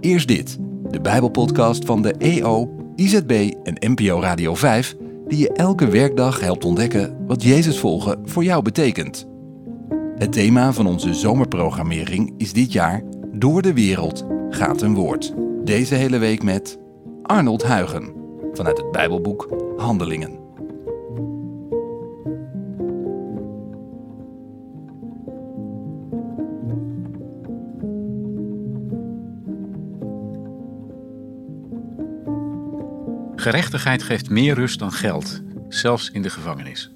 Eerst dit, de Bijbelpodcast van de EO, IZB en NPO Radio 5, die je elke werkdag helpt ontdekken wat Jezus volgen voor jou betekent. Het thema van onze zomerprogrammering is dit jaar Door de wereld gaat een woord. Deze hele week met Arnold Huigen vanuit het Bijbelboek Handelingen. Gerechtigheid geeft meer rust dan geld, zelfs in de gevangenis.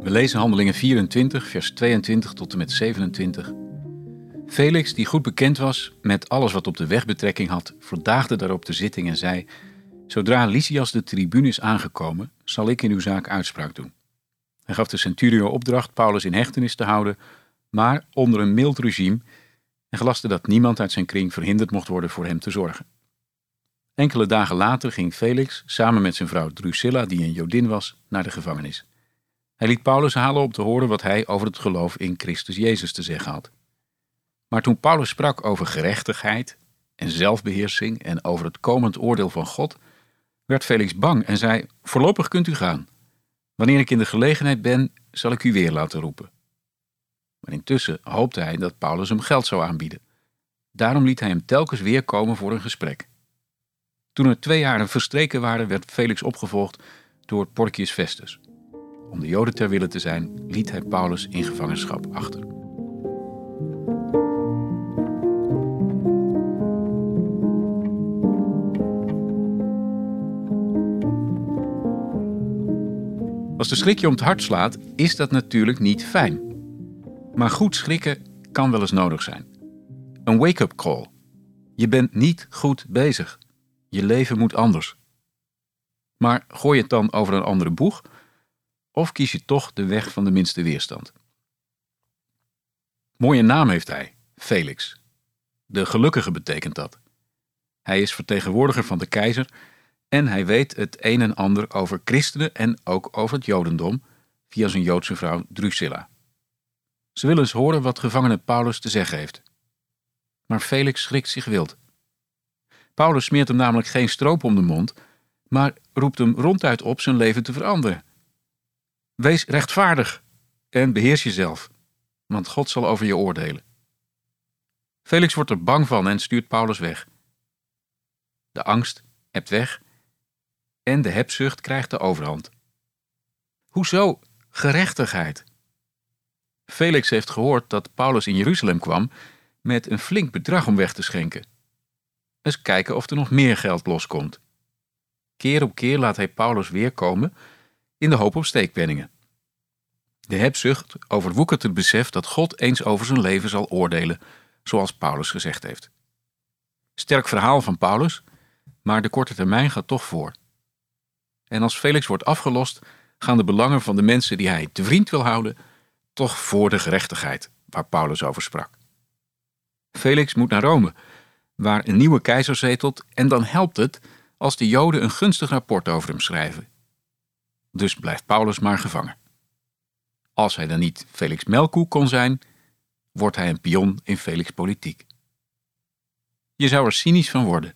We lezen Handelingen 24, vers 22 tot en met 27. Felix, die goed bekend was met alles wat op de weg betrekking had, verdaagde daarop de zitting en zei: Zodra Lysias de tribune is aangekomen, zal ik in uw zaak uitspraak doen. Hij gaf de centurion opdracht Paulus in hechtenis te houden, maar onder een mild regime, en gelastte dat niemand uit zijn kring verhinderd mocht worden voor hem te zorgen. Enkele dagen later ging Felix samen met zijn vrouw Drusilla, die een Jodin was, naar de gevangenis. Hij liet Paulus halen om te horen wat hij over het geloof in Christus Jezus te zeggen had. Maar toen Paulus sprak over gerechtigheid en zelfbeheersing en over het komend oordeel van God, werd Felix bang en zei: Voorlopig kunt u gaan. Wanneer ik in de gelegenheid ben, zal ik u weer laten roepen. Maar intussen hoopte hij dat Paulus hem geld zou aanbieden. Daarom liet hij hem telkens weer komen voor een gesprek. Toen er twee jaren verstreken waren, werd Felix opgevolgd door Porcius Festus. Om de Joden ter wille te zijn, liet hij Paulus in gevangenschap achter. Als de schrik je om het hart slaat, is dat natuurlijk niet fijn. Maar goed schrikken kan wel eens nodig zijn. Een wake-up call. Je bent niet goed bezig. Je leven moet anders. Maar gooi je het dan over een andere boeg? Of kies je toch de weg van de minste weerstand? Mooie naam heeft hij, Felix. De gelukkige betekent dat. Hij is vertegenwoordiger van de keizer en hij weet het een en ander over christenen en ook over het jodendom via zijn Joodse vrouw Drusilla. Ze willen eens horen wat gevangene Paulus te zeggen heeft. Maar Felix schrikt zich wild. Paulus smeert hem namelijk geen stroop om de mond, maar roept hem ronduit op zijn leven te veranderen. Wees rechtvaardig en beheers jezelf, want God zal over je oordelen. Felix wordt er bang van en stuurt Paulus weg. De angst hebt weg en de hebzucht krijgt de overhand. Hoezo gerechtigheid? Felix heeft gehoord dat Paulus in Jeruzalem kwam met een flink bedrag om weg te schenken. Eens kijken of er nog meer geld loskomt. Keer op keer laat hij Paulus weer komen in de hoop op steekpenningen. De hebzucht overwoekert het besef dat God eens over zijn leven zal oordelen, zoals Paulus gezegd heeft. Sterk verhaal van Paulus, maar de korte termijn gaat toch voor. En als Felix wordt afgelost, gaan de belangen van de mensen die hij te vriend wil houden, toch voor de gerechtigheid waar Paulus over sprak. Felix moet naar Rome, waar een nieuwe keizer zetelt, en dan helpt het als de Joden een gunstig rapport over hem schrijven. Dus blijft Paulus maar gevangen. Als hij dan niet Felix Melkoe kon zijn, wordt hij een pion in Felix politiek. Je zou er cynisch van worden.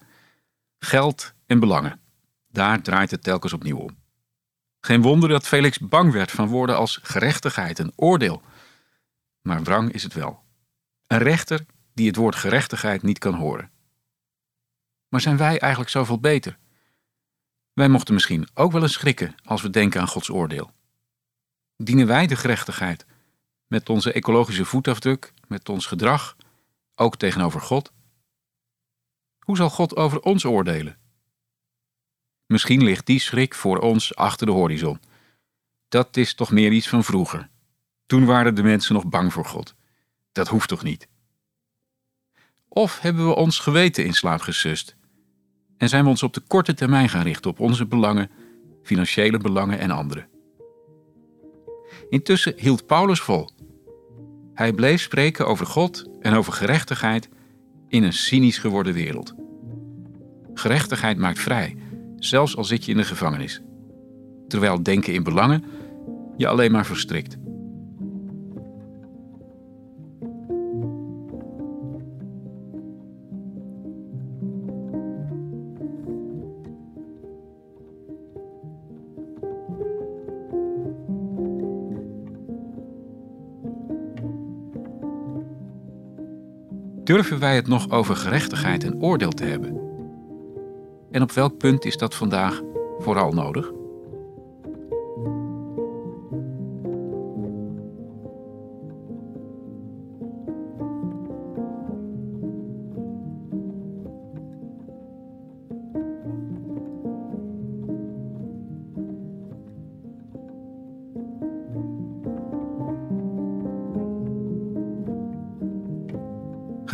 Geld en belangen, daar draait het telkens opnieuw om. Geen wonder dat Felix bang werd van woorden als gerechtigheid en oordeel. Maar wrang is het wel. Een rechter die het woord gerechtigheid niet kan horen. Maar zijn wij eigenlijk zoveel beter? Wij mochten misschien ook wel eens schrikken als we denken aan Gods oordeel. Dienen wij de gerechtigheid met onze ecologische voetafdruk, met ons gedrag, ook tegenover God? Hoe zal God over ons oordelen? Misschien ligt die schrik voor ons achter de horizon. Dat is toch meer iets van vroeger. Toen waren de mensen nog bang voor God. Dat hoeft toch niet? Of hebben we ons geweten in slaap gesust en zijn we ons op de korte termijn gaan richten op onze belangen, financiële belangen en andere? Intussen hield Paulus vol. Hij bleef spreken over God en over gerechtigheid in een cynisch geworden wereld. Gerechtigheid maakt vrij, zelfs al zit je in de gevangenis. Terwijl denken in belangen je alleen maar verstrikt. Durven wij het nog over gerechtigheid en oordeel te hebben? En op welk punt is dat vandaag vooral nodig?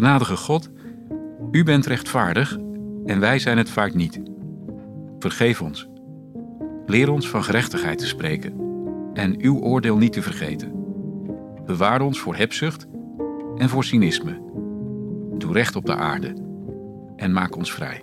Genadige God, u bent rechtvaardig en wij zijn het vaak niet. Vergeef ons. Leer ons van gerechtigheid te spreken en uw oordeel niet te vergeten. Bewaar ons voor hebzucht en voor cynisme. Doe recht op de aarde en maak ons vrij.